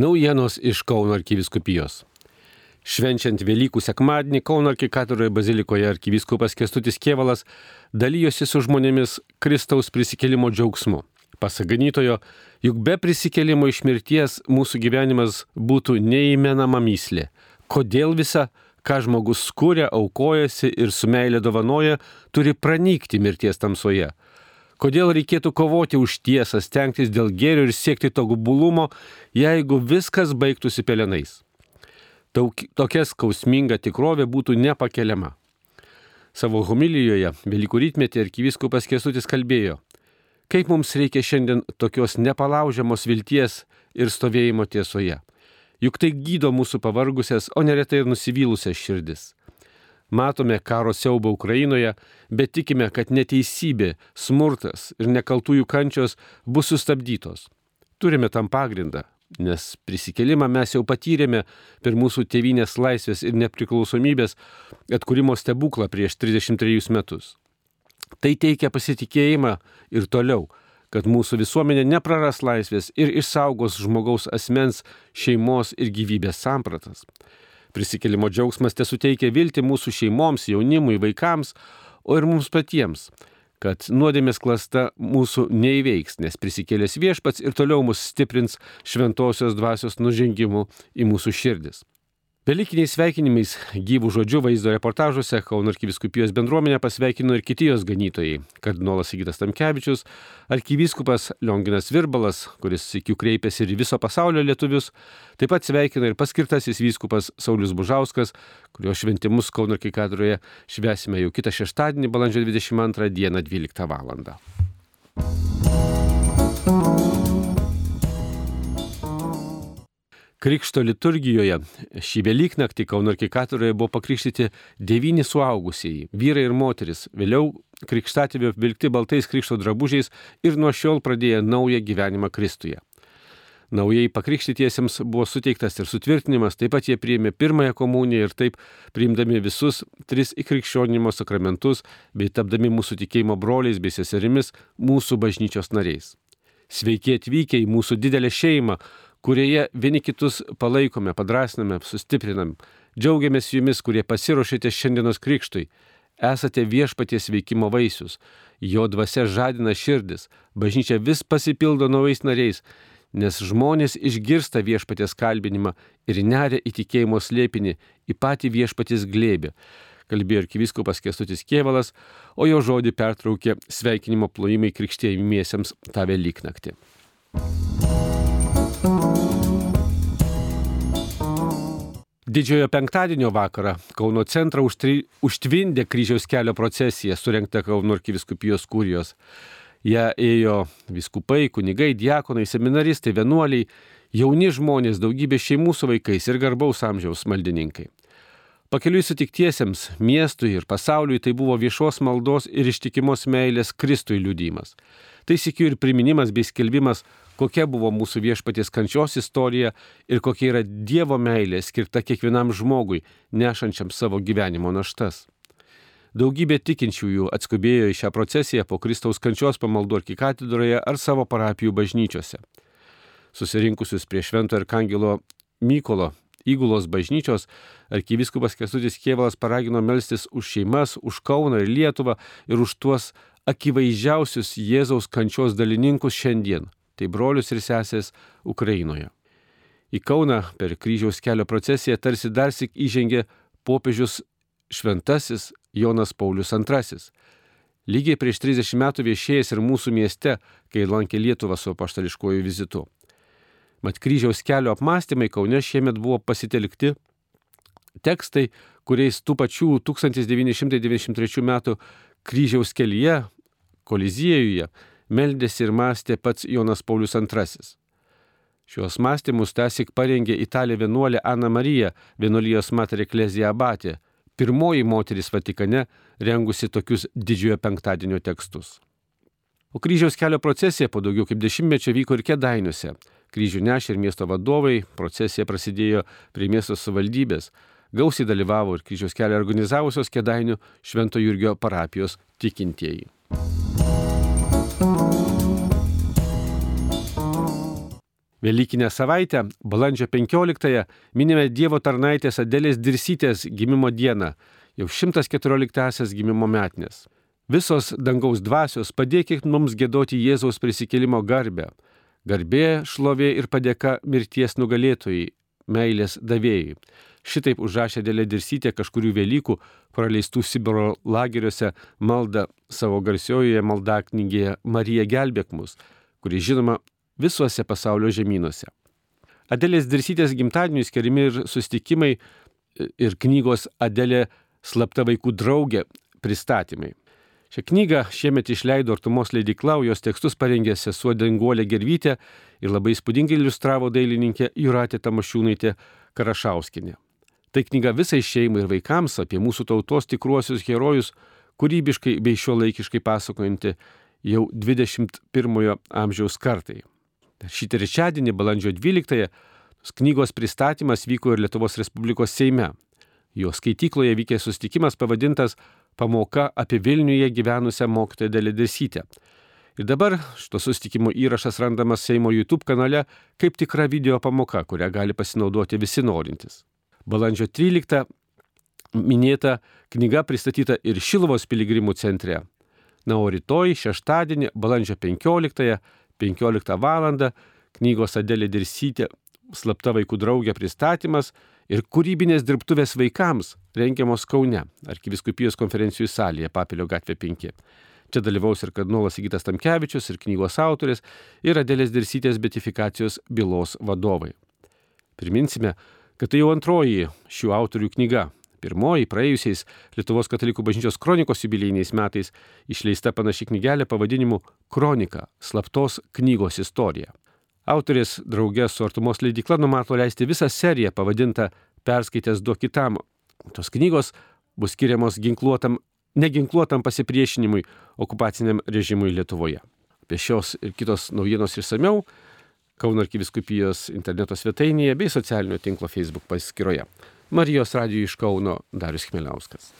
Naujienos iš Kauno arkiviskupijos. Švenčiant Velykų sekmadienį Kauno arkikatoroje bazilikoje arkivyskupas Kestutis Kievalas dalyjosi su žmonėmis Kristaus prisikelimo džiaugsmu. Pasaganytojo, juk be prisikelimo iš mirties mūsų gyvenimas būtų neįmenama myslė. Kodėl visa, ką žmogus skūrė, aukojasi ir su meilė dovanoja, turi pranykti mirties tamsoje? Kodėl reikėtų kovoti už tiesą, stengtis dėl gėrio ir siekti tobulumo, jeigu viskas baigtųsi pelenais? Tokia skausminga tikrovė būtų nepakeliama. Savo homilijoje Velykų rytmetį arkivyskupas Kesutis kalbėjo, kaip mums reikia šiandien tokios nepalaužiamos vilties ir stovėjimo tiesoje. Juk tai gydo mūsų pavargusias, o neretai ir nusivylusias širdis. Matome karo siaubą Ukrainoje, bet tikime, kad neteisybė, smurtas ir nekaltųjų kančios bus sustabdytos. Turime tam pagrindą, nes prisikelimą mes jau patyrėme per mūsų tėvynės laisvės ir nepriklausomybės atkūrimo stebuklą prieš 33 metus. Tai teikia pasitikėjimą ir toliau, kad mūsų visuomenė nepraras laisvės ir išsaugos žmogaus asmens, šeimos ir gyvybės sampratas. Prisikėlimo džiaugsmas te suteikia viltį mūsų šeimoms, jaunimui, vaikams, o ir mums patiems, kad nuodėmės klasta mūsų neįveiks, nes prisikėlęs viešpats ir toliau mus stiprins šventosios dvasios nužengimu į mūsų širdis. Velykiniais sveikinimais gyvų žodžių vaizdo reportažuose Kauno arkiviskupijos bendruomenę pasveikino ir kiti jos ganytojai - kardinolas Sigitas Tamkevičius, arkivyskupas Lionginas Virbalas, kuris iki kreipėsi ir viso pasaulio lietuvius, taip pat sveikina ir paskirtasis vyskupas Saulis Bužauskas, kurio šventimus Kauno arkikatoroje švesime jau kitą šeštadienį, balandžio 22 dieną 12 val. Krikšto liturgijoje šį Velyknaktį Kauno arkikatoroje buvo pakrikštyti devyni suaugusieji - vyrai ir moteris, vėliau krikštatėvė vilkti baltais krikšto drabužiais ir nuo šiol pradėjo naują gyvenimą Kristuje. Naujai pakrikštytiesiems buvo suteiktas ir sutvirtinimas, taip pat jie priėmė pirmąją komuniją ir taip priimdami visus tris įkrikščionimo sakramentus bei tapdami mūsų tikėjimo broliais bei seserimis, mūsų bažnyčios nariais. Sveiki atvykę į mūsų didelę šeimą, kurioje vieni kitus palaikome, padrasiname, sustiprinam. Džiaugiamės jumis, kurie pasiruošėte šiandienos krikštui. Esate viešpaties veikimo vaisius. Jo dvasia žadina širdis. Bažnyčia vis pasipildo naujais nariais, nes žmonės išgirsta viešpaties kalbinimą ir neria į tikėjimo slėpinį, į patį viešpaties glėbį kalbėjo arkiviskupas Kestutis Kievalas, o jo žodį pertraukė sveikinimo plojimai krikštėjimiesiems tą Velyknaktį. Didžiojo penktadienio vakarą Kauno centrą užtvindė kryžiaus kelio procesija, surinkta Kauno arkiviskupijos kurijos. Ja ėjo viskupai, kunigai, diakonai, seminaristai, vienuoliai, jauni žmonės, daugybė šeimų su vaikais ir garbaus amžiaus maldininkai. Pakeliui sutiktiesiems miestui ir pasauliui tai buvo viešos maldos ir ištikimos meilės Kristui liudymas. Tai sėkiu ir priminimas bei skelbimas, kokia buvo mūsų viešpaties kančios istorija ir kokia yra Dievo meilė skirta kiekvienam žmogui, nešančiam savo gyvenimo naštas. Daugybė tikinčiųjų atskubėjo į šią procesiją po Kristaus kančios pamaldų arkikatedroje ar savo parapijų bažnyčiose. Susirinkusius prie Švento Arkangelo Mykolo įgulos bažnyčios arkivyskupas Kestutis Kievalas paragino melstis už šeimas, už Kauną ir Lietuvą ir už tuos akivaizdžiausius Jėzaus kančios dalininkus šiandien tai brolius ir sesės Ukrainoje. Į Kauną per kryžiaus kelio procesiją tarsi dar sik įžengė popiežius šventasis Jonas Paulius II. Lygiai prieš 30 metų viešėjęs ir mūsų mieste, kai lankė Lietuvą su paštališkuoju vizitu. Mat kryžiaus kelio apmąstymai Kaune šiemet buvo pasitelkti tekstai, kuriais tų pačių 1993 metų kryžiaus kelyje, koliziejuje meldėsi ir mąstė pats Jonas Paulius II. Šios mąstymus tasik parengė italė vienuolė Ana Marija, vienuolijos Mater Ecclesia Abatė, pirmoji moteris Vatikane rengusi tokius didžiojo penktadienio tekstus. O kryžiaus kelio procesija po daugiau kaip dešimtmečio vyko ir kėdainiuose. Kryžių nešė ir miesto vadovai, procesija prasidėjo prie miesto savivaldybės. Gausiai dalyvavo ir kryžiaus kelią organizavusios kėdainių Švento Jurgio parapijos tikintieji. Velykinę savaitę, balandžio 15-ąją, minime Dievo tarnaitės Adelės Dirsytės gimimo dieną, jau 114-asias gimimo metnės. Visos dangaus dvasios padėkit mums gėdoti Jėzaus prisikėlimo garbę. Garbė, šlovė ir padėka mirties nugalėtojai, meilės davėjai. Šitaip užrašė Dėlė Dirsytė kažkurių Velykų praleistų Sibiro lageriuose maldą savo garsiojoje maldaknygėje Marija gelbėk mus, kuri žinoma visuose pasaulio žemynuose. Adelės Dirsytės gimtadieniui skiriami ir sustikimai ir knygos Adelė slapta vaikų draugė pristatymai. Šią knygą šiemet išleido Artumos leidikla, jos tekstus parengė sesuo Denguolė Gervytė ir labai įspūdingai iliustravo dailininkė Juratė Tamašiūnaitė Karašauskinė. Tai knyga visai šeimai ir vaikams apie mūsų tautos tikruosius herojus, kūrybiškai bei šio laikiškai pasakojanti jau 21 amžiaus kartai. Šį trečiadienį, balandžio 12-ąją, knygos pristatymas vyko ir Lietuvos Respublikos Seime. Jo skaitykloje vykė susitikimas pavadintas Pamoka apie Vilniuje gyvenusią mokytoją Deledesytę. Ir dabar šito susitikimo įrašas randamas Seimo YouTube kanale kaip tikra video pamoka, kurią gali pasinaudoti visi norintys. Balandžio 13 minėta knyga pristatyta ir Šilovos piligrimų centre. Na, o rytoj, šeštadienį, balandžio 15, 15 val. knygos Adelė Dirsytė slapta vaikų draugė pristatymas ir kūrybinės dirbtuvės vaikams rengiamos Kaune, arkiviskupijos konferencijų salėje, Papilio gatvė 5. Čia dalyvaus ir kardinolas Sigitas Tamkevičius, ir knygos autoris, ir Adelės Dirsytės betifikacijos bylos vadovai. Priminsime, kad tai jau antroji šių autorių knyga. Pirmoji praėjusiais Lietuvos katalikų bažnyčios kronikos jubilėjiniais metais išleista panaši knygelė pavadinimu Kronika - slaptos knygos istorija. Autorės draugė su Artumos leidikla numato leisti visą seriją pavadintą Perskaitęs duok kitam. Tos knygos bus skiriamos ginkluotam, neginkluotam pasipriešinimui okupaciniam režimui Lietuvoje. Apie šios ir kitos naujienos išsameu Kauno arkiviskupijos interneto svetainėje bei socialinio tinklo Facebook paskyroje. Marijos radijų iš Kauno Darius Chmeliauskas.